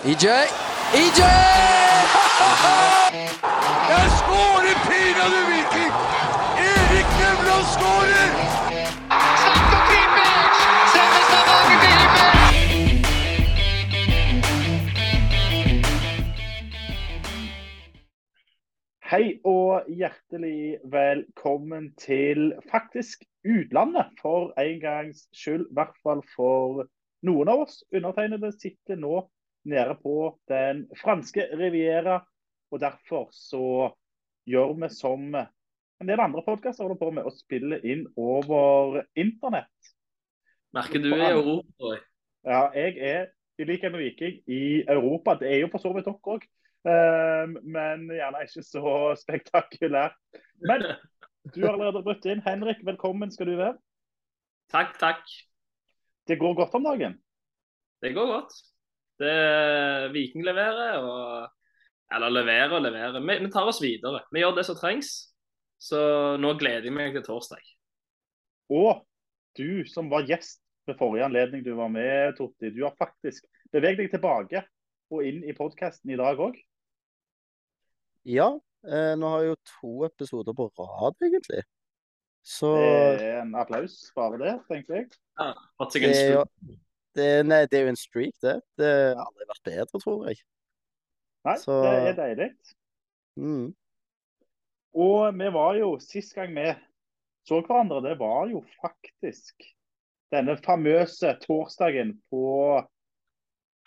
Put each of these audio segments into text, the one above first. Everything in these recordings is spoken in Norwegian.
EJ! EJ! Jeg skårer pinadø Viking! Erik Nevland skårer! Slatko Tripic! Sender Stavanger til himmels! Hei og hjertelig velkommen til faktisk utlandet, for en gangs skyld. I hvert fall for noen av oss. Undertegnede sitter nå nede på den franske riviera, og derfor så gjør vi som en del andre podkaster holder på med, å spille inn over internett. Merker du i Europa? Ja, jeg er i likhet med Viking i Europa. Det er jo for så vidt dere òg. Um, men gjerne ikke så spektakulært. Men du har allerede brutt inn. Henrik, velkommen skal du være. Takk, takk. Det går godt om dagen? Det går godt. Det Viking leverer, og Eller leverer og leverer. Vi, vi tar oss videre. Vi gjør det som trengs. Så nå gleder jeg meg til torsdag. Og du som var gjest ved forrige anledning du var med, Totti, du har faktisk beveget deg tilbake og inn i podkasten i dag òg. Ja, eh, nå har jeg jo to episoder på rad, egentlig. Så Det er en applaus bare det, tenker jeg. Ja, fått seg en stund. Det, nei, det er jo en streak, det. Det har aldri vært bedre, tror jeg. Nei, Så- det er deilig. Mm. Og vi var jo, sist gang vi så hverandre, det var jo faktisk denne famøse torsdagen på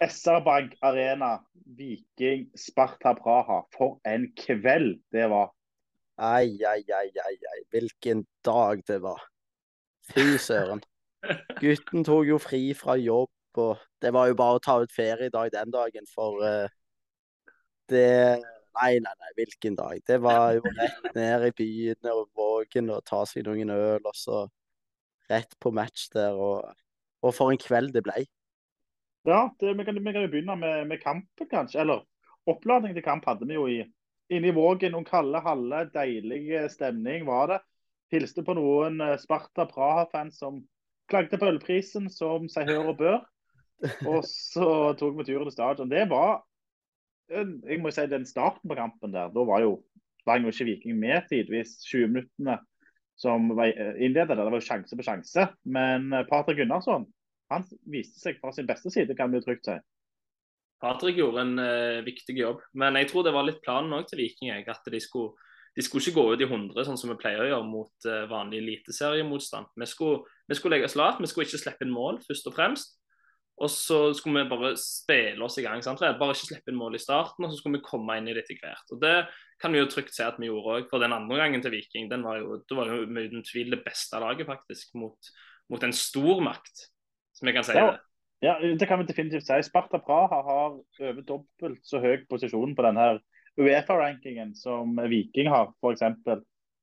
SR-Bank Arena, Viking Sparta Praha. For en kveld det var. Ai, ai, ai, ai, ai. Hvilken dag det var. Fy søren. Gutten tok jo fri fra jobb, og det var jo bare å ta ut feriedag den dagen, for uh, det Nei, nei, nei, hvilken dag. Det var jo rett ned i byen og Vågen og ta seg noen øl, og så rett på match der, og, og for en kveld det ble. Ja, det, vi, kan, vi kan jo begynne med, med kampen, kanskje. Eller oppladning til kamp hadde vi jo i, inne i Vågen. Noen kalde haller, deilig eh, stemning var det. Hilste på noen eh, Sparta Praha-fans som klagde på ølprisen, som seg hør og bør. Og så tok vi turen til stadion. Det var jeg må si den starten på kampen der. Da var jo var jo ikke Viking med tidvis. 20 minuttene som eh, innledet. Det var jo sjanse på sjanse. Men eh, Patrick Gunnarsson han viste seg fra sin beste side, kan vi trygt si. Patrick gjorde en uh, viktig jobb, men jeg tror det var litt planen også til Viking. At de skulle, de skulle ikke gå ut i 100, sånn som vi pleier å gjøre mot uh, vanlig eliteseriemotstand. Vi skulle, vi skulle legge oss lavt, vi skulle ikke slippe inn mål, først og fremst. Og så skulle vi bare spille oss i gang. sant? Bare ikke slippe inn mål i starten, og så skulle vi komme inn i det etter hvert. Og Det kan vi jo trygt si at vi gjorde òg. For den andre gangen til Viking, den var jo, det var jo med uten tvil det beste laget, faktisk, mot, mot en stor makt, som jeg kan si Ja. det. Ja, Det kan vi definitivt si. Sparta Praha har over dobbelt så høy posisjon på denne Uefa-rankingen som Viking har, f.eks.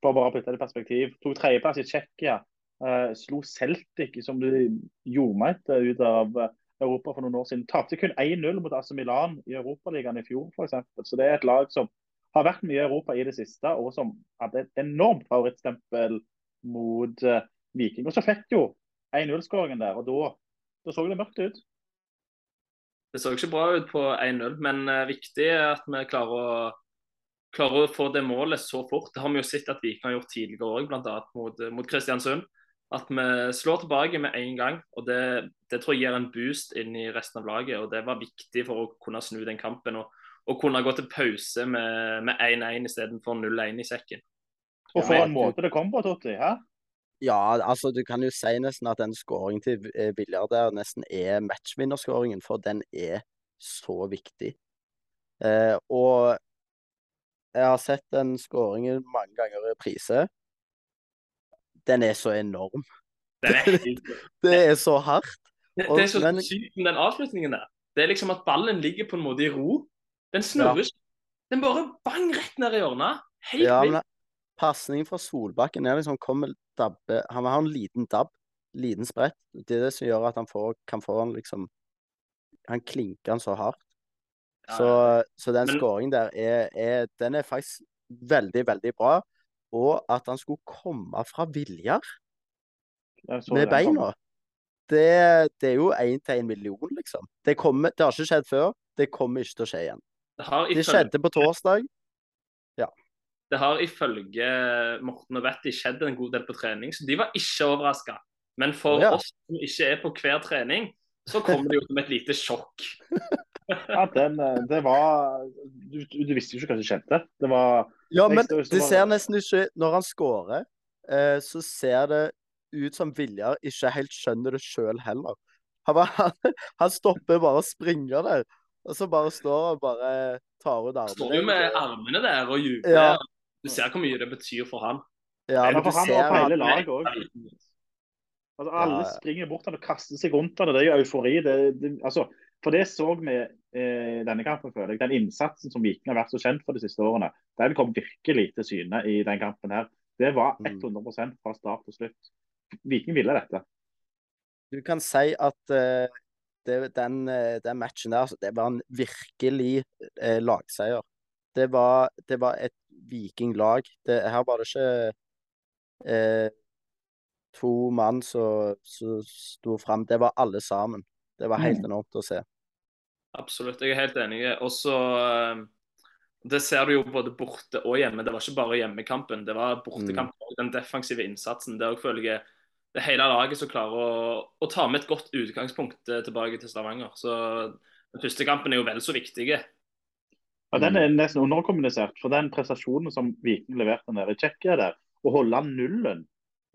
For bare å putte det i perspektiv. Tok tredjeplass i Tsjekkia. Uh, slo Celtic, som de jordmeite ut av Europa for noen år siden. Tapte kun 1-0 mot AC Milan i Europaligaen i fjor, f.eks. Så det er et lag som har vært mye i Europa i det siste, og som hadde et enormt favorittstempel mot uh, Viking. Og så fikk jo 1-0-skåringen der, og da så det mørkt ut. Det så ikke bra ut på 1-0, men eh, viktig er at vi klarer å, klarer å få det målet så fort. Det har vi jo sett at Viking har gjort tidligere òg, bl.a. Mot, mot Kristiansund. At vi slår tilbake med en gang. og det, det tror jeg gir en boost inn i resten av laget. og Det var viktig for å kunne snu den kampen og, og kunne gå til pause med med 1-1 istedenfor 0-1 i sekken. Og for en måte det kom på, Totti. Hæ? Ja, altså du kan jo si nesten at den skåringen til eh, Viljar der nesten er matchvinnerskåringen, for den er så viktig. Eh, og jeg har sett den skåringen mange ganger i reprise. Den er så enorm. Det er, Det er så hardt. det, det er så Men- sykt med den avslutningen der. Det er liksom at ballen ligger på en måte i ro. Den snurres. Ja. Den bare bang rett ned i hjørnet. Helt Ja, men pasningen fra Solbakken er liksom kommer dabbe Han har en liten dabb, liten sprett. Det er det som gjør at han får, kan få han liksom Han klinker han så hardt. Så, så den skåringen der er, er Den er faktisk veldig, veldig bra. Og at han skulle komme fra Viljar med beina. det, det er jo én til en million, liksom. Det, kommer, det har ikke skjedd før. Det kommer ikke til å skje igjen. Det har Det skjedde på torsdag. Det har ifølge Morten og Vetti skjedd en god del på trening, så de var ikke overraska. Men for ja. oss som ikke er på hver trening, så kommer det jo som et lite sjokk. Ja, den, eh, det var du, du visste jo ikke hva som skjedde. Det var Ja, men det ser nesten ikke Når han scorer, eh, så ser det ut som Viljar ikke helt skjønner det sjøl heller. Han, bare, han, han stopper bare og springer der, og så bare står han bare tar ut armene. Står jo med armene der og jubler. Ja. Du ser hvor mye det betyr for han. Ja, Men for han ser og for hele laget òg. Altså, alle Ja, springer bort han og kaster seg rundt han, og Det er jo eufori. Det, det, altså, for det så vi eh, denne kampen, føler jeg. Den innsatsen som Viking har vært så kjent for de siste årene, den kom virkelig til syne i den kampen. her. Det var Mm. 100% fra start til slutt. Viking ville dette. Du kan si at uh, det, den, eh, den matchen der, altså, det var en virkelig uh, lagseier. Det var, det var et vikinglag. Det, her var det ikke eh, to mann som sto fram. Det var alle sammen. Det var helt Mm. enormt å se. Absolutt, jeg er helt enig. Også eh, Det ser du jo både borte og hjemme. Det var ikke bare hjemmekampen, det var bortekampen. og Den defensive innsatsen. Det er også, føler jeg det hele laget som klarer å, å ta med et godt utgangspunkt eh, tilbake til Stavanger. Så den første kampen er jo vel så viktig. Ja, Den er nesten underkommunisert. For den prestasjonen som Viking leverte nede i Tsjekkia der, å holde nullen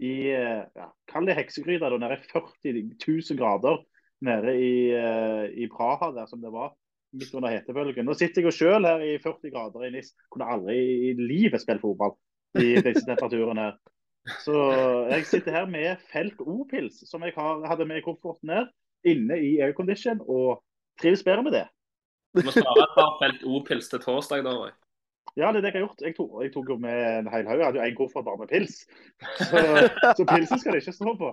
i eh, ja, Kall det heksegryta da, nede i 40 000 grader nede i, eh, i Praha der som det var. Midt under hetebølgen. Nå sitter jeg jo sjøl her i 40 grader i NIS. Kunne aldri i livet spilt fotball i disse temperaturene. her. Så jeg sitter her med Felt O-pils, som jeg har, hadde med i kofferten her, inne i aircondition, og trives bedre med det. Du må spare et par felt O-pils til torsdag. da, Roy. Ja, det er det jeg har gjort. Jeg tok, jeg tok jo med en hel haug. Jeg hadde jo en koffert bare med pils. Så, så pilsen skal det ikke stå på.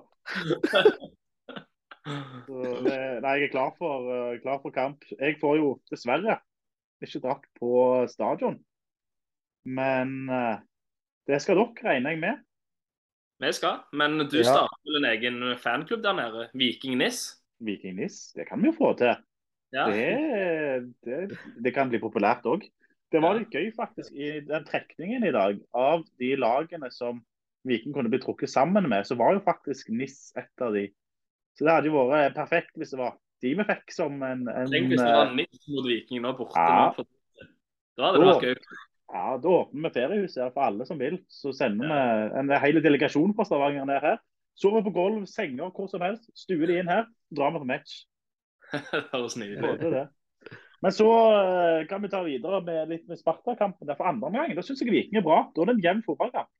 Så det, nei, jeg er klar for, eh, klar for kamp. Jeg får jo dessverre ikke dratt på stadion. Men eh, det skal dere, regner jeg med. Vi skal, men du Ja. starter vel en egen fanklubb der nede? Viking Nis? Viking NIS, det kan vi jo få til. Ja. Det, det, det kan bli populært òg. Det var litt gøy faktisk i den trekningen i dag av de lagene som Viking kunne bli trukket sammen med, så var jo faktisk NIS et av de. Så det hadde jo vært perfekt hvis det var de vi fikk som en, en Tenk hvis det var eh, Nis mot Viking nå borte. Ja. nå, Da hadde det vært gøy. Ja, Da åpner vi feriehuset her for alle som vil. Så sender vi en hel delegasjon fra Stavanger ned her. Sover på gulv, senger, hvor som helst. Stuer de inn her, drar vi på match. Det høres nydelig ut. Men så eh, kan vi ta videre med litt med Sparta-kampen. For andre omgang da syns jeg Viking er bra. Da er det en jevn fotballkamp.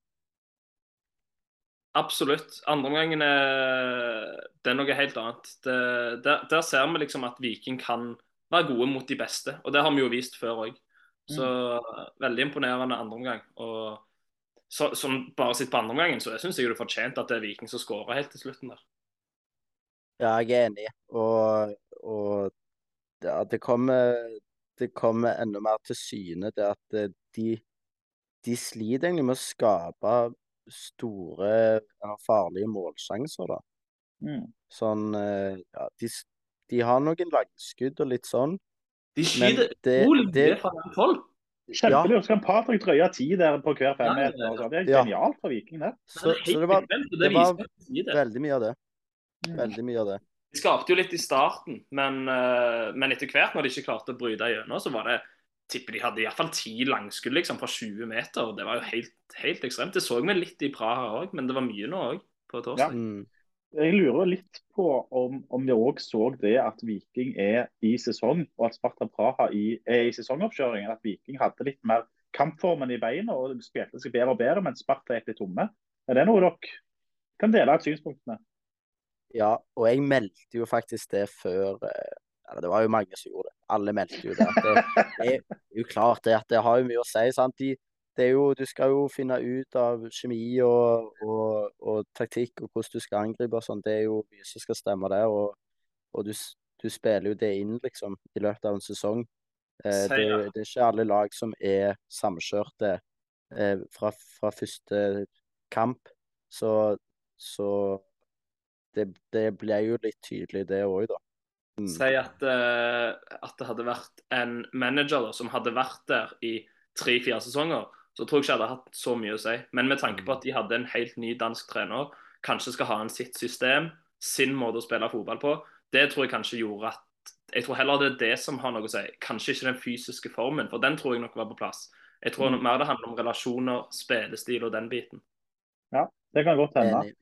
Absolutt. Andreomgangen er, det er noe helt annet. Det, der, der ser vi liksom at Viking kan være gode mot de beste, og det har vi jo vist før òg. Så veldig imponerende andreomgang. Og så, som bare sitter på andreomgangen, så syns jeg det er fortjent at det er Viking som skårer helt til slutten der. Ja, jeg er enig. Og, og ja, det kommer, det kommer enda mer til syne det at eh, de, de sliter egentlig med å skape store, eller farlige målsjanser, da. Mm. Sånn eh, Ja, de, de har noen langskudd og litt sånn, De skyter det, utrolig mye fra den tolv. Kjempelurt. Kan Patrick drøye ti der på hver femmeter. ja, ja. sånn. Det er genialt for Viking, det. så, så det var det, det var det. veldig mye av det. Veldig mye av det. De skapte jo litt i starten, men, eh, men etter hvert, når de ikke klarte å bryte gjennom, så var det tipper de hadde iallfall ti langskudd liksom, fra 20 meter. og Det var jo helt, helt ekstremt. Det så vi litt i Praha òg, men det var mye nå òg på torsdag. Ja. Jeg lurer litt på om, om vi òg så det at Viking er i sesong, og at Sparta Praha i, er i sesongoppkjøringen. At Viking hadde litt mer kampformen i beina og spilte seg bedre og bedre, mens Sparta gikk litt tomme. Er det noe dere kan dele av synspunkt med? Ja, og jeg meldte jo faktisk det før eh, Eller det var jo mange som gjorde det. Alle meldte jo det. Det, det er jo klart det at det har jo mye å si. sant? De, det er jo, du skal jo finne ut av kjemi og, og, og taktikk og hvordan du skal angripe og sånn. Det er jo mye som skal stemme der. Og, og du, du spiller jo det inn liksom i løpet av en sesong. Eh, det, det er ikke alle lag som er samkjørte eh, fra, fra første kamp. Så, så det, det ble jo litt tydelig, det òg, da. Mm. Si at, uh, at det hadde vært en manager da, som hadde vært der i tre-fire sesonger, så tror jeg ikke jeg hadde hatt så mye å si. Men med tanke på at de hadde en helt ny dansk trener, kanskje skal ha en sitt system, sin måte å spille fotball på, det tror jeg kanskje gjorde at Jeg tror heller det er det som har noe å si. Kanskje ikke den fysiske formen, for den tror jeg nok var på plass. Jeg tror Mm. mer det handler om relasjoner, spillestil og den biten. Ja, Det kan godt hende.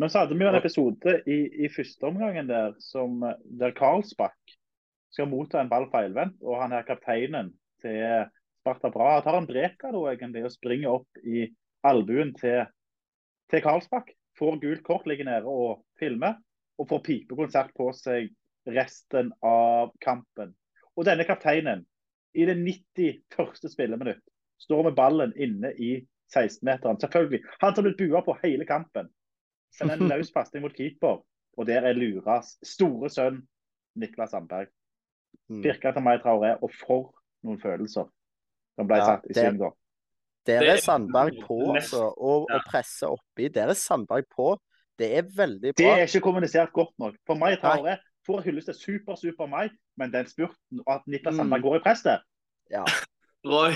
Men så hadde vi jo en episode i, i første omgangen der som, der Karlsbakk skal motta en ball feilvendt, og han her kapteinen til Sparta Praha tar en brekado egentlig og springer opp i albuen til, til Karlsbakk. Får gult kort, ligger nede og filmer, og får pipekonsert på seg resten av kampen. Og denne kapteinen, i det 91. spilleminutt, står med ballen inne i 16-meteren. Selvfølgelig. Han som har blitt bua på hele kampen. Sender en løs pasning mot keeper, og der er Luras store sønn Niklas Sandberg. Pirka til meg Traoré, og for noen følelser som ble Ja, satt i det- sving da. Der er er- Sandberg på, altså. Og, og presse oppi. Der er Sandberg på. Det er veldig bra. Det er ikke kommunisert godt nok. For meg Traoré får hylles til super, super meg, men den spurten og at Niklas Mm. Sandberg går i press der Ja. Roy,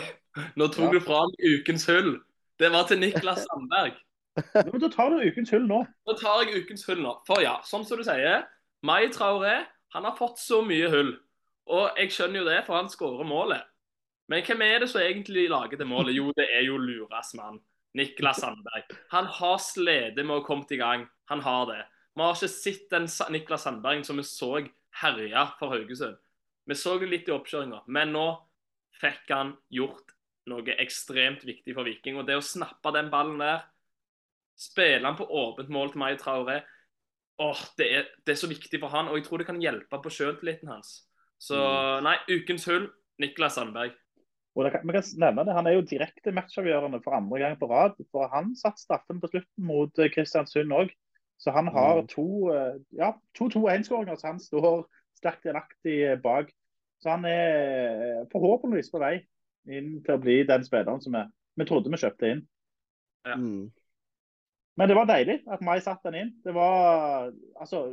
nå tok Ja. du fram ukens hull. Det var til Niklas Sandberg. Ja, Men Da tar du ukens hull nå. Nå tar jeg ukens hull nå. For ja, sånn som du sier, Mai Traoré han har fått så mye hull. Og jeg skjønner jo det, for han skårer målet. Men hvem er det som egentlig lager det målet? Jo, det er jo Luras mann. Niklas Sandberg. Han har slitt med å komme i gang. Han har det. Vi har ikke sett den Niklas Sandberg som vi så herja for Haugesund. Vi så det litt i oppkjøringa, men nå fikk han gjort noe ekstremt viktig for Viking. Og det å snappe den ballen der Spiller han på åpent mål til Mai Traoré Åh, det er, det er så viktig for han, og jeg tror det kan hjelpe på sjøltilliten hans. Så nei, ukens hull, Niklas Sandberg. Og det kan, vi kan nevne det, Han er jo direkte matchavgjørende for andre gang på rad. for Han satte straffen på slutten mot eh, Kristiansund òg. Så han har Mm. to eh, ja, to 2-1-skåringer, så han står sterkt delaktig eh, bak. Så han er forhåpentligvis på vei inn til å bli den spilleren som vi, vi trodde vi kjøpte inn. Ja. Mm. Men det var deilig at Mai satte den inn. Det var altså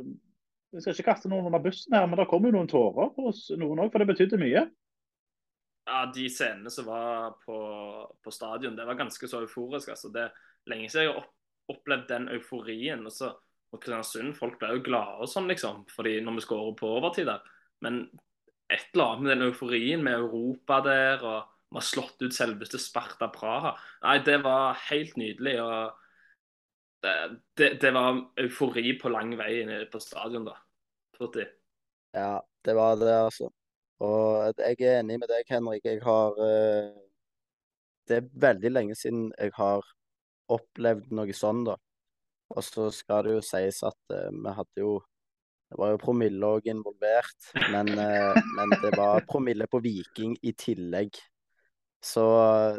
Vi skal ikke kaste noen under bussen her, men det kom jo noen tårer hos noen òg, for det betydde mye. Ja, De scenene som var på, på stadion, det var ganske så euforisk. altså. Det er lenge siden jeg har opplevd den euforien. og så og Kristiansund, Folk ble jo glade og sånn, liksom, fordi når vi skårer på overtid der. Men et eller annet med den euforien med Europa der, og vi har slått ut selveste Sparta Praha Nei, det var helt nydelig. og det, det, det var eufori på lang vei inne på stadion da. Totti. Ja, det var det, altså. Og jeg er enig med deg, Henrik. Jeg har eh, Det er veldig lenge siden jeg har opplevd noe sånn, da. Og så skal det jo sies at uh, vi hadde jo Det var jo promille òg involvert, men, uh, men det var promille på Viking i tillegg. Så,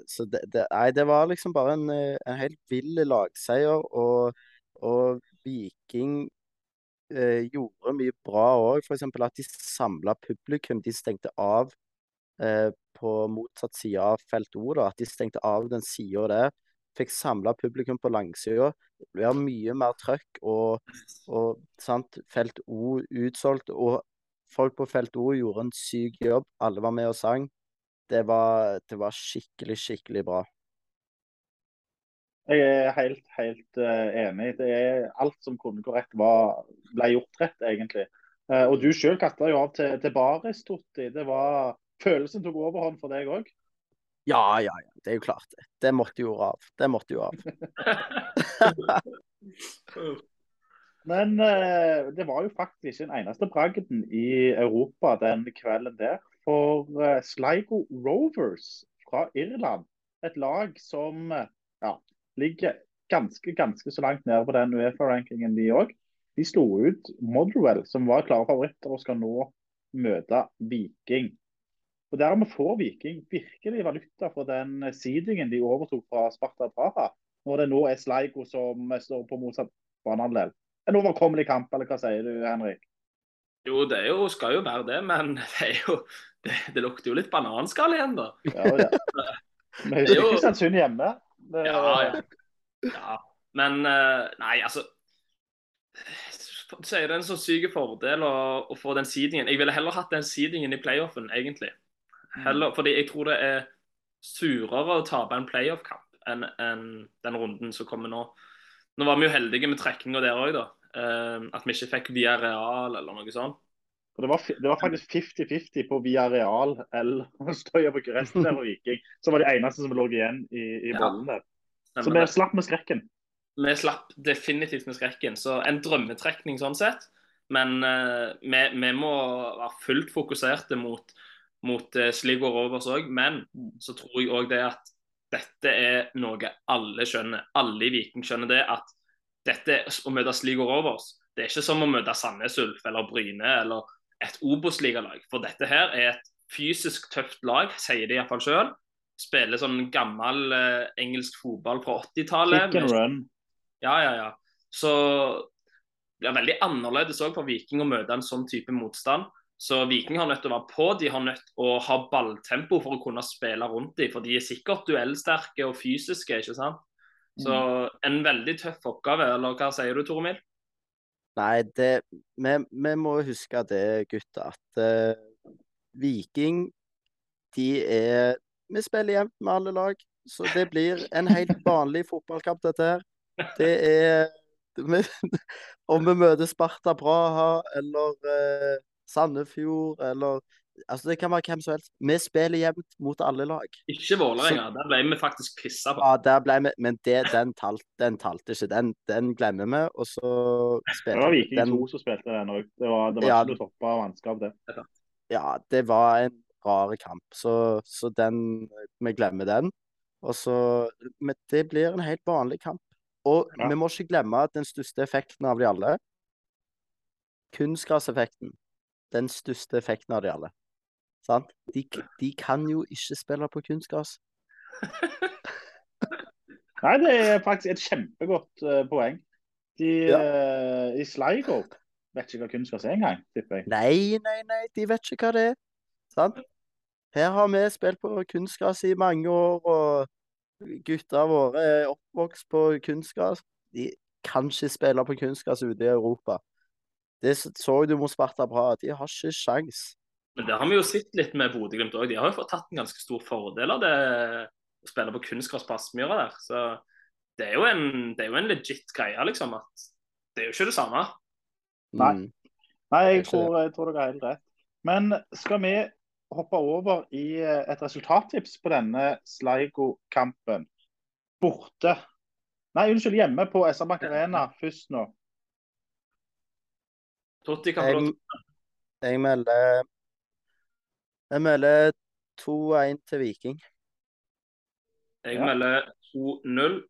så det, det, nei, det var liksom bare en, eh, en helt vill lagseier, og, og Viking eh, gjorde mye bra òg. F.eks. at de samla publikum. De stengte av eh, på motsatt side av felt O. At de stengte av den sida der. Fikk samla publikum på langsida. Det blir mye mer trøkk. Og, og sant, felt O utsolgt. Og folk på felt O gjorde en syk jobb. Alle var med og sang. Det var, det var skikkelig, skikkelig bra. Jeg er helt, helt eh, enig. Det er Alt som kunne gå rett, var, ble gjort rett, egentlig. Eh, og du sjøl kasta jo av til, til Baris, Totti. Det var Følelsen tok overhånd for deg òg. Ja, ja, ja. Det er jo klart, det. Det måtte jo av. Det måtte jo av. Men eh, det var jo faktisk ikke den eneste bragden i Europa den kvelden der. For eh, Sligo Rovers fra Irland, et lag som eh, ja, ligger ganske ganske så langt nede på den Uefa-rankingen, de òg. De slo ut Motherwell, som var klare favoritter og skal nå møte Viking. Og Dermed får Viking virkelig valuta for den seedingen de overtok fra Sparta Praha, når det nå er Sligo som står på motsatt banehalvdel. En overkommelig kamp, eller hva sier du, Henrik? Jo, det jo, skal jo være det, men det, er jo, det, det lukter jo litt bananskall igjen, da. Ja, ja. Men Det er jo- Kristiansund hjemme. Det, Ja, ja. ja. Men eh, nei, altså så er det en så syk fordel å, å få den seedingen. Jeg ville heller hatt den seedingen i playoffen, egentlig. Heller, fordi jeg tror det er surere å tape en playoff-kamp enn en, den runden som kommer nå. Nå var vi jo heldige med trekninga der òg, da. Eh, at vi ikke fikk via real eller noe sånt. For det, var, det var faktisk 50-50 på Via Real eller Støya på der og Viking. Som var de eneste som lå igjen i, i bollen der. Så vi slapp med skrekken. Vi slapp definitivt med skrekken. Så en drømmetrekning sånn sett. Men uh, vi, vi må være fullt fokuserte mot, mot uh, Sligo Rovers òg. Men så tror jeg òg det at dette er noe alle skjønner. Alle i Viking skjønner det at dette å møte Sligo Rovers, det er ikke som å møte Sandnes Ulf eller Bryne eller et Obos-ligalag. For dette her er et fysisk tøft lag, sier de iallfall sjøl. Spiller sånn gammel eh, engelsk fotball fra 80-tallet. Kick and run. ja, ja, ja. Så det er veldig annerledes òg for Viking å møte en sånn type motstand. Så Viking har nødt til å være på, de har nødt til å ha balltempo for å kunne spille rundt dem. For de er sikkert duellsterke og fysiske, ikke sant. Så en veldig tøff oppgave, eller hva sier du, Toremil? Nei, det, vi, vi må huske det, gutter, at uh, Viking de er Vi spiller jevnt med alle lag, så det blir en helt vanlig fotballkamp, dette her. Det er Om vi møter Sparta Braha eller uh, Sandefjord eller Altså, det kan være hvem som helst. Vi spiller jevnt mot alle lag. Ikke Vålerenga, der ble vi faktisk pissa på. Ja, der ble vi Men det, den, talt, den talte ikke. Den, den glemmer vi, og så Det var. Viking Den- 2 som spilte den òg. Det var, det var Ja. ikke noe toppa vannskap, det. ja, det var en rar kamp. Så, så den Vi glemmer den. Og så Men det blir en helt vanlig kamp. Og Ja. vi må ikke glemme at den største effekten av de alle Kunstgresseffekten. Den største effekten av de alle. Sant? De, de kan jo ikke spille på kunstgress. Nei, det er faktisk et kjempegodt uh, poeng. De Ja. uh, i Sligo vet ikke hva kunstgress er engang, tipper jeg. Nei, nei, nei, de vet ikke hva det er. Sant? Her har vi spilt på kunstgress i mange år, og gutta våre er oppvokst på kunstgress. De kan ikke spille på kunstgress ute i Europa. Det så du mot Sparta Bra. De har ikke sjans. Men det har vi jo sett litt med Bodø-Glimt òg. De har jo fått tatt en ganske stor fordel av det å spille på kunstgress der. Så det er jo en, det er jo en legit greie, liksom. At det er jo ikke det samme. Nei. Mm. Nei, jeg tror, jeg tror dere har helt rett. Men skal vi hoppe over i eh, et resultattips på denne Sligo-kampen? Borte. Nei, unnskyld, hjemme på SR Bank Arena først nå. Totti kan få Jeg, jeg melder Jeg melder 2-1 til Viking. Jeg Ja. melder 2-0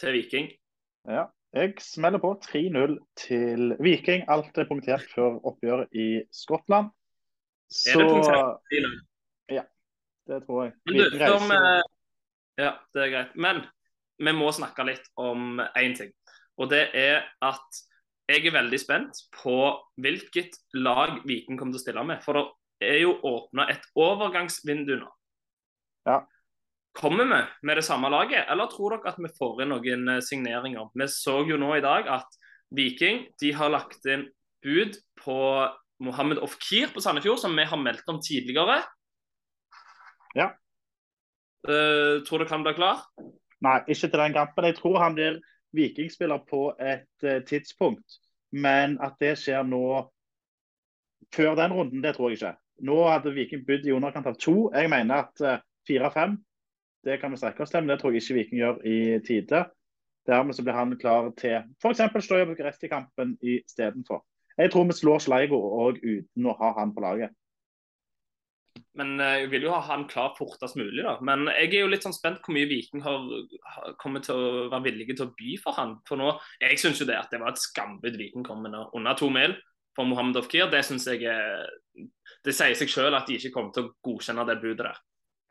til Viking. Ja. Jeg smeller på 3-0 til Viking. Alt er punktert før oppgjøret i Skottland. Så Er det punktert? Ja, det tror jeg. Viking reiser. vi Ja, det er greit. Men vi må snakke litt om én ting. Og det er at jeg er veldig spent på hvilket lag Viking kommer til å stille med. For det er jo åpna et overgangsvindu nå. Ja. Kommer vi med det samme laget, eller tror dere at vi får inn noen eh, signeringer? Vi så jo nå i dag at Viking de har lagt inn bud på Mohammed Ofkir på Sandefjord, som vi har meldt om tidligere. Ja. Uh, tror dere han blir klar? Nei, ikke til den kampen. Jeg tror han blir vikingspiller på et eh, tidspunkt. Men at det skjer nå før den runden, det tror jeg ikke. Nå hadde Viking bydd i underkant av to. Jeg mener at eh, fire-fem, det kan vi strekke oss til. Men det tror jeg ikke Viking gjør i tide. Dermed så blir han klar til f.eks. Stoja Bucuresti-kampen istedenfor. Jeg tror vi slår Sleigo òg uten å ha han på laget. Men eh, jeg vil jo ha han klar fortest mulig, da. Men jeg er jo litt sånn spent hvor mye Viking har, har kommet til å være villige til å by for han. For nå, Jeg syns jo det at det var et skambud Viking kom med. Under to mil for Mohammed Ofkir. Det synes jeg er Det sier seg selv at de ikke kommer til å godkjenne det budet der.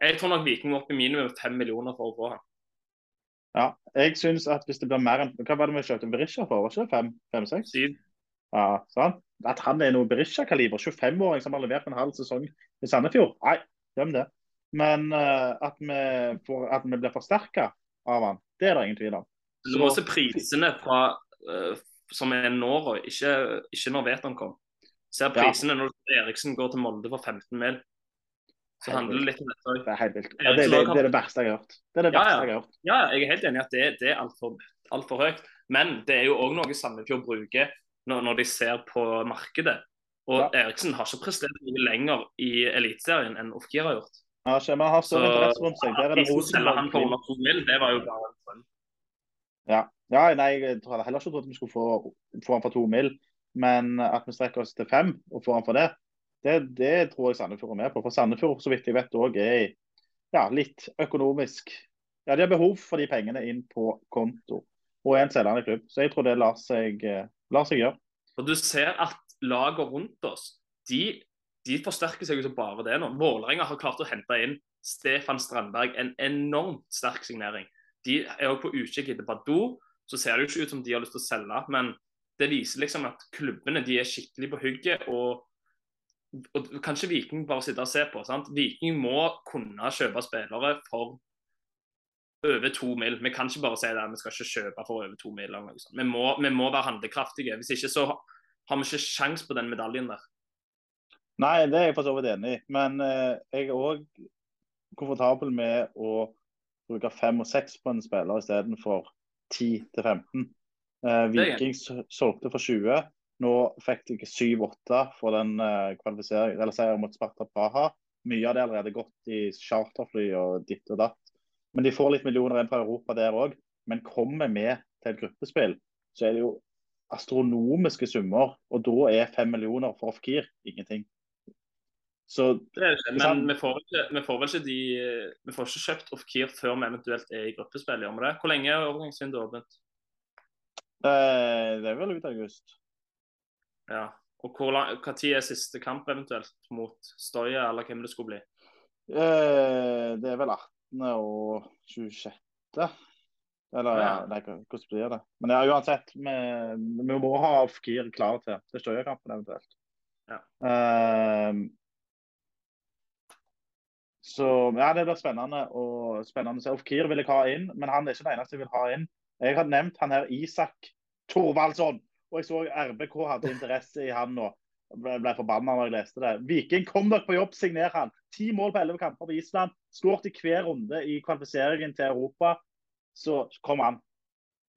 Jeg tror nok Viking må opp i minimum fem millioner for å få han. Ja, jeg synes at hvis det blir mer enn Hva var det vi kjøpte Berisha for? Var ikke det fem? Fem-seks? Syv. Ja, sant? At han er noe Berisha-kaliber. 25-åring som har levert en halv sesong i Sandefjord. Nei, glem det. Men uh, at, vi får, at vi blir forsterka av han, det er det ingen tvil om. Du må se prisene fra, uh, som er nå, ikke, ikke når Veton kom. Ser Ja. når Eriksen går til Molde for 15 mil. Så Helt handler det litt om dette òg. Det er helt vilt. Ja, det, det, det er det verste jeg har hørt. Det er det Ja, verste ja. jeg har hørt. Ja, jeg er helt enig i at det, det er altfor alt for høyt. Men det er jo òg noe Sandefjord bruker når, når de ser på markedet. Og Ja. Eriksen har ikke prestert mye lenger i Eliteserien enn Ofkir har gjort. Ja, men har større interesse rundt seg. Der er det Rosenborg. det var jo bare en drøm. Ja. ja, nei, jeg tror heller ikke trodd vi skulle få, få han for to mil. Men at vi strekker oss til fem og får han for det, det, det tror jeg Sandefjord er med på. For Sandefjord, så vidt jeg vet, òg er ja, litt økonomisk Ja, de har behov for de pengene inn på konto. Og er en selgende klubb. Så jeg tror det lar seg, eh, lar seg gjøre. Og du ser at lagene rundt oss, de, de forsterker seg jo som bare det nå. Vålerenga har klart å hente inn Stefan Strandberg, en enormt sterk signering. De er òg på utkikk etter Badou. Så ser det jo ikke ut som de har lyst til å selge, men det viser liksom at klubbene de er skikkelig på hugget. og og Kanskje Viking bare sitte og se på. sant? Viking må kunne kjøpe spillere for over to mil. Vi kan ikke bare si det, vi skal ikke kjøpe for over to mil. eller noe sånt. Vi må, vi må være handlekraftige. Hvis ikke så har vi ikke sjans på den medaljen der. Nei, det er jeg for så vidt enig i. Men eh, jeg er òg komfortabel med å bruke fem og seks på en spiller istedenfor 10 til 15. Eh, Viking solgte for 20. Nå fikk de 7-8 for den eh, kvalifiseringen, eller seieren mot Sparta Praha. Mye av det er allerede gått i charterfly og ditt og datt. Men de får litt millioner inn fra Europa der òg. Men kommer med til et gruppespill, så er det jo astronomiske summer. Og da er fem millioner for Ofkir ingenting. Så men vi får, ikke, vi får vel ikke de Vi får ikke kjøpt Ofkir før vi eventuelt er i gruppespill. Gjør vi det? Hvor lenge er overgangsvinduet åpent? eh, det er vel ut august. Ja. Og hvor lang, hva tid er siste kamp eventuelt mot Støya, eller hvem det skulle bli? Eh, det er vel 18. og 26. Eller ja, nei, hvordan blir det? Men ja, uansett, vi, vi må ha Ofkir klar til til Støya-kampen eventuelt. Ja. Eh, så ja, det blir spennende. Og spennende å se. Ofkir vil jeg ha inn, men han er ikke den eneste jeg vil ha inn. Jeg har nevnt han her Isak Thorvaldsson, og jeg så RBK hadde interesse i han nå. Ble, ble forbanna når jeg leste det. Viking, kom dere på jobb, signer han. Ti mål på elleve kamper på Island. Skåret i hver runde i kvalifiseringen til Europa. Så kom han.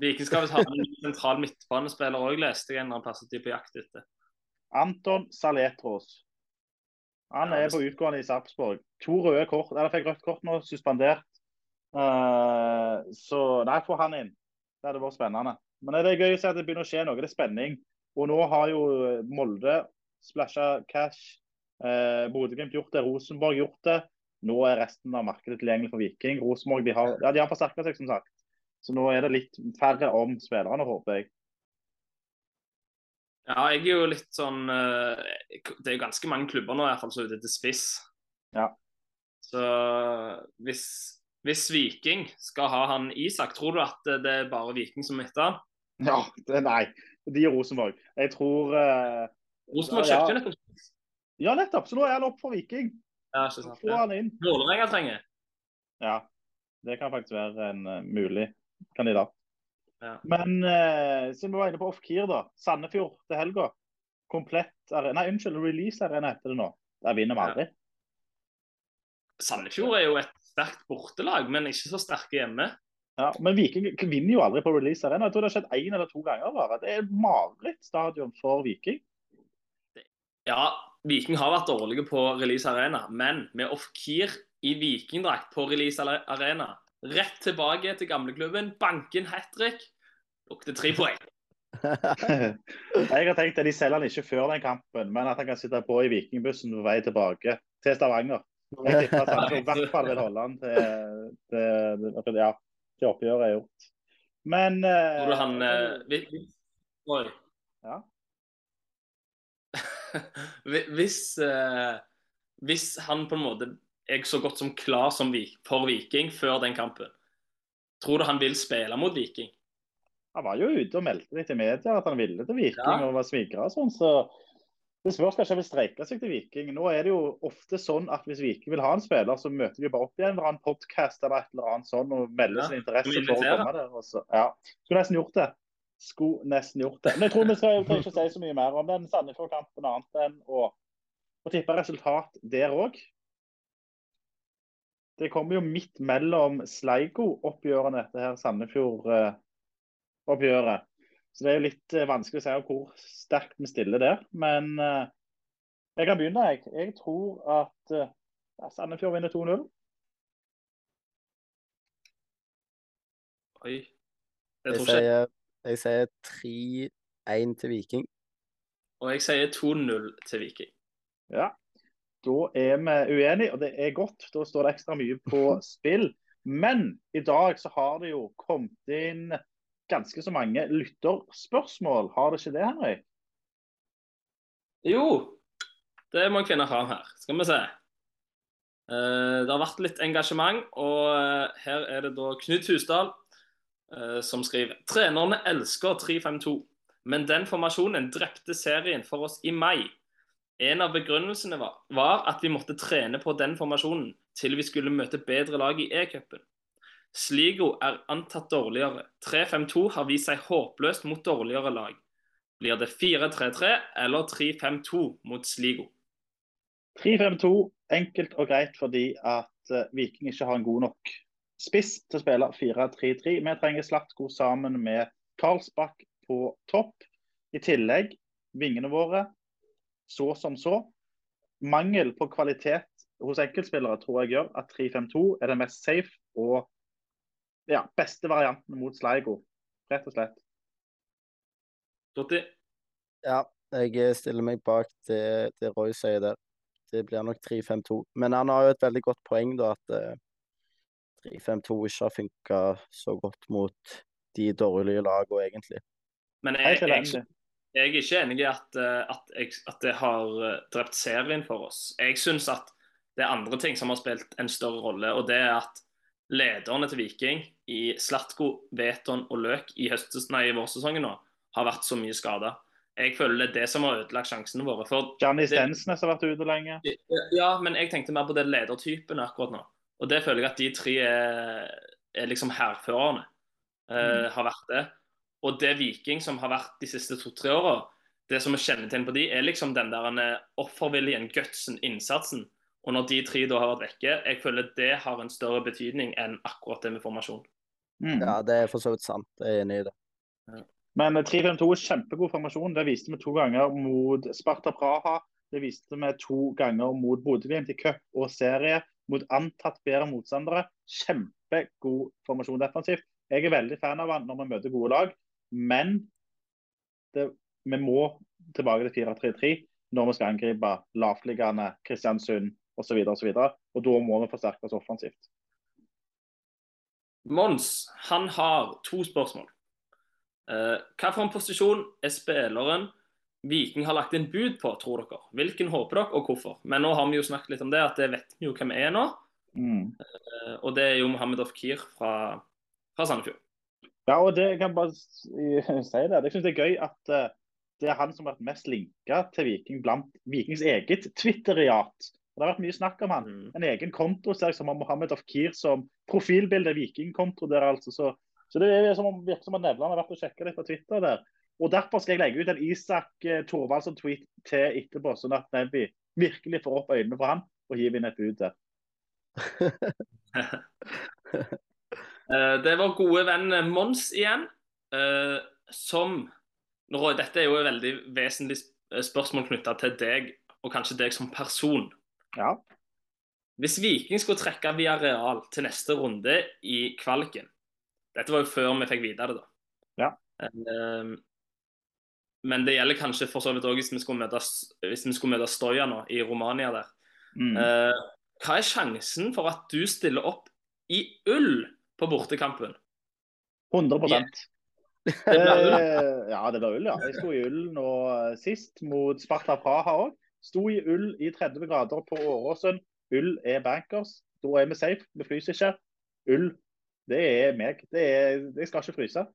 Viking skal visst ha en sentral midtbanespiller òg, leste jeg en eller annen plass de er på jakt etter. Anton Saletros. Han er på utgående i Sarpsborg. To røde kort. Eller fikk rødt kort nå, suspendert. Uh, så nei, få han inn. Det hadde vært spennende. Men det er gøy å se at det begynner å skje noe. Det er spenning. Og nå har jo Molde splæsja cash. Eh, Bodø-Glimt gjort det. Rosenborg gjort det. Nå er resten av markedet tilgjengelig for Viking. Rosenborg de har, ja, de har forsterka seg, som sagt. Så nå er det litt færre om spillerne, håper jeg. Ja, jeg er jo litt sånn eh, Det er jo ganske mange klubber nå i hvert fall som er ute til spiss. Ja. Så hvis, hvis Viking skal ha han Isak, tror du at det er bare Viking som mister han? Ja, det, nei. De er Rosenborg. Jeg tror eh, Rosenborg Ja, ja. kjøpte jo nettopp Ja, nettopp. Så nå er han opp for Viking. Ja, ikke sant? Få Ja. han inn. Vålerenga trenger. Ja, det kan faktisk være en uh, mulig kandidat. Ja. Men uh, siden vi var inne på off-keer, da. Sandefjord til helga. Komplett arena. Nei, unnskyld, release arena heter det nå. Der vinner vi Ja. aldri. Sandefjord er jo et sterkt bortelag, men ikke så sterke hjemme. Ja, men Viking vinner jo aldri på release arena. Jeg tror det har skjedd én eller to ganger bare. Det er et marerittstadion for Viking. Ja, Viking har vært dårlige på Release Arena, men med Off-Keer i vikingdrakt på Release Arena, rett tilbake til gamleklubben, banken hat trick, lukter tre poeng. Jeg har tenkt at de selger han ikke før den kampen, men at han kan sitte på i vikingbussen på vei tilbake til Stavanger. Jeg tipper at han i hvert fall vil holde han til, til, til, ja, til oppgjøret er gjort. Men uh, Tror du han uh, vil... vi- Oi. Ja. Hvis- hvis, eh, hvis han på en måte er så godt som klar som Vik for Viking før den kampen, tror du han vil spille mot Viking? Han var jo ute og meldte litt i media at han ville til Viking Ja. og var svigra og sånn, så det spørs kanskje han vil streike seg til Viking. Nå er det jo ofte sånn at hvis Viking vil ha en spiller, så møter de bare opp i en eller annen podkast eller et eller annet sånn og melder Ja, sin interesse for å komme der. Og så, ja. Skulle nesten gjort det. Skulle nesten gjort det. Men jeg tror vi skal trenger ikke si så mye mer om den Sandefjord-kampen annet enn å, å tippe resultat der òg. Det kommer jo midt mellom Sleigo-oppgjørene, dette her Sandefjord-oppgjøret. Så det er jo litt eh, vanskelig å si hvor sterkt vi stiller der. Men eh, jeg kan begynne, jeg. Jeg tror at eh, ja, Sandefjord vinner 2-0. Oi. Jeg tror ikke jeg. sier, 3-1 til Viking. Og jeg sier 2-0 til Viking. Ja, da er vi uenige, og det er godt. Da står det ekstra mye på spill. Men i dag så har det jo kommet inn ganske så mange lytterspørsmål. Har det ikke det, Henrik? Jo, det må jeg finne fram her. Skal vi se. Eh, det har vært litt engasjement, og eh, her er det da Knut Husdal som skriver Trenerne elsker 3-5-2, men den formasjonen drepte serien for oss i mai. En av begrunnelsene var, var at vi måtte trene på den formasjonen til vi skulle møte bedre lag i E-cupen. Sligo er antatt dårligere. 3-5-2 har vist seg håpløst mot dårligere lag. Blir det 4-3-3 eller 3-5-2 mot Sligo? 3-5-2, enkelt og greit fordi at eh, Viking ikke har en god nok spiss til å spille 4-3-3. Vi trenger Slatko sammen med Karlsbakk på topp. I tillegg vingene våre så som så. Mangel på kvalitet hos enkeltspillere tror jeg gjør at 3-5-2 er den mest safe og ja, beste varianten mot Sligo. Rett og slett. Totti? Ja, jeg stiller meg bak det, det Roy sier der. Det blir nok 3-5-2. Men han har jo et veldig godt poeng, da, at eh, 3-5-2 ikke har funka så godt mot de dårlige lagene, egentlig. Men jeg, jeg, jeg er ikke enig i at, eh, at, at det har eh, drept serien for oss. Jeg syns at det er andre ting som har spilt en større rolle, og det er at lederne til Viking i Slatko, Veton og Løk i, høstes, nei, i vårsesongen nå har vært så mye skada. Jeg føler det er det som har ødelagt sjansene våre. For Stensnes har vært ute lenge. Ja, men jeg tenkte mer på det ledertypen akkurat nå. Og det føler jeg at de tre er, er liksom hærførerne. eh, har vært det. Og det Viking som har vært de siste to-tre åra, det som er kjennetegn på de, er liksom den der eh, offerviljen, gutsen, innsatsen. Og når de tre da har vært vekke, jeg føler det har en større betydning enn akkurat det med formasjon. Mm. Ja, det er for så vidt sant. Jeg er enig i det. Men 3-5-2 er kjempegod formasjon. Det viste vi to ganger mot Sparta Praha. Det viste vi to ganger mot Bodø-Glimt i cup og serie. Mot antatt bedre motstandere. Kjempegod formasjon defensivt. Jeg er veldig fan av han når vi møter gode lag, men det, vi må tilbake til 4-3-3 når vi skal angripe lavtliggende Kristiansund osv. Og, da må vi forsterke oss offensivt. Mons han har to spørsmål. Eh, hva for en posisjon er spilleren Viking har lagt inn bud på, tror dere? Hvilken håper dere, og hvorfor? Men nå har vi jo snakket litt om det, at det vet vi jo hvem er nå. Mm. Eh, og det er jo Mohammed Ofkir fra, fra Sandefjord. Ja, og det jeg kan bare si det. Jeg syns det er gøy at eh, det er han som har vært mest linka til Viking blant Vikings eget Twitter-riat. Det har vært mye snakk om han. Mm. En egen konto ser jeg som har Mohammed Ofkir som profilbilde. Vikingkonto der, altså. Så, så det er som om, virker som om Nevland har vært og sjekka litt på Twitter der. Og Derfor skal jeg legge ut en Isak eh, Thorvaldsson-tweet til etterpå, sånn at Nebby virkelig får opp øynene for han og hiver inn et bud der. Eh, det var gode venn Mons igjen, eh, som nå, Dette er jo et veldig vesentlig spørsmål knytta til deg, og kanskje deg som person. Ja. Hvis Viking skulle trekke via Real til neste runde i kvaliken Dette var jo før vi fikk vite det, da. Ja. Eh, men det gjelder kanskje for så vidt òg hvis vi skulle møte, hvis vi Stoja nå, i Romania der. Mm. Eh, hva er sjansen for at du stiller opp i ull på bortekampen? 100 yeah. det, ull. Ja, det blir ull, ja. Jeg sto i ull nå eh, sist mot Sparta Praha òg. Sto i ull i 30 grader på Åråsen. Ull er bankers. Da er vi safe. Vi fryser ikke. Ull, det er meg. Det er, jeg skal ikke fryse.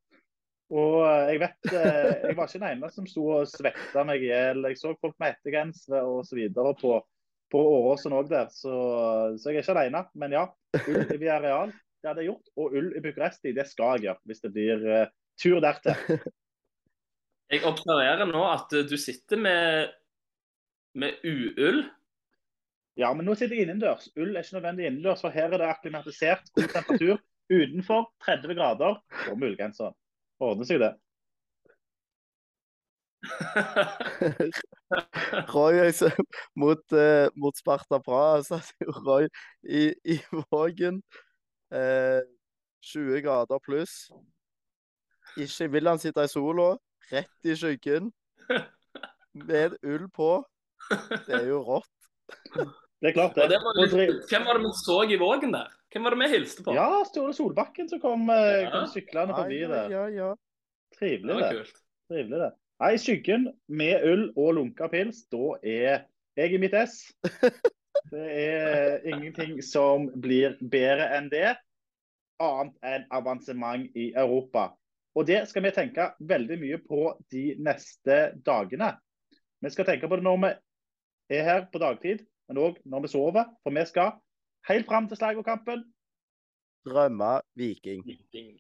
Og eh, jeg vet eh, Jeg var ikke den eneste som sto og svetta meg i hjel. Jeg så folk med hettegensere osv. på, på Åråsen òg der, så, så jeg er ikke alene. Men ja, ull i Villarreal, det hadde jeg gjort. Og ull i Bucuresti, det skal jeg gjøre hvis det blir uh, tur dertil. Jeg observerer nå at du sitter med, med uull. Ja, men nå sitter jeg innendørs. Ull er ikke nødvendig innendørs, for her er det akklimatisert god temperatur. Utenfor 30 grader og med ullgenser. Ordner seg det. Roy altså, mot, eh, mot Sparta bra. Altså, Roy i, i Vågen. Eh, 20 grader pluss. Ikke vil han sitte i sola. Rett i skyggen. Med ull på. Det er jo rått. Det er klart, det. det var hvem var det vi så i Vågen der? Hvem var det vi hilste på? Ja, Ståle Solbakken som kom, eh, Ja. kom syklende forbi ja, der. ja, ja. Trivelig, det. kult. Trivelig det. Nei, skyggen med ull og lunka pils, da er jeg i mitt ess. Det er ingenting som blir bedre enn det, annet enn avansement i Europa. Og det skal vi tenke veldig mye på de neste dagene. Vi skal tenke på det når vi er her på dagtid, men òg når vi sover. For vi skal helt fram til Slagokampen Drømme Viking. Viking.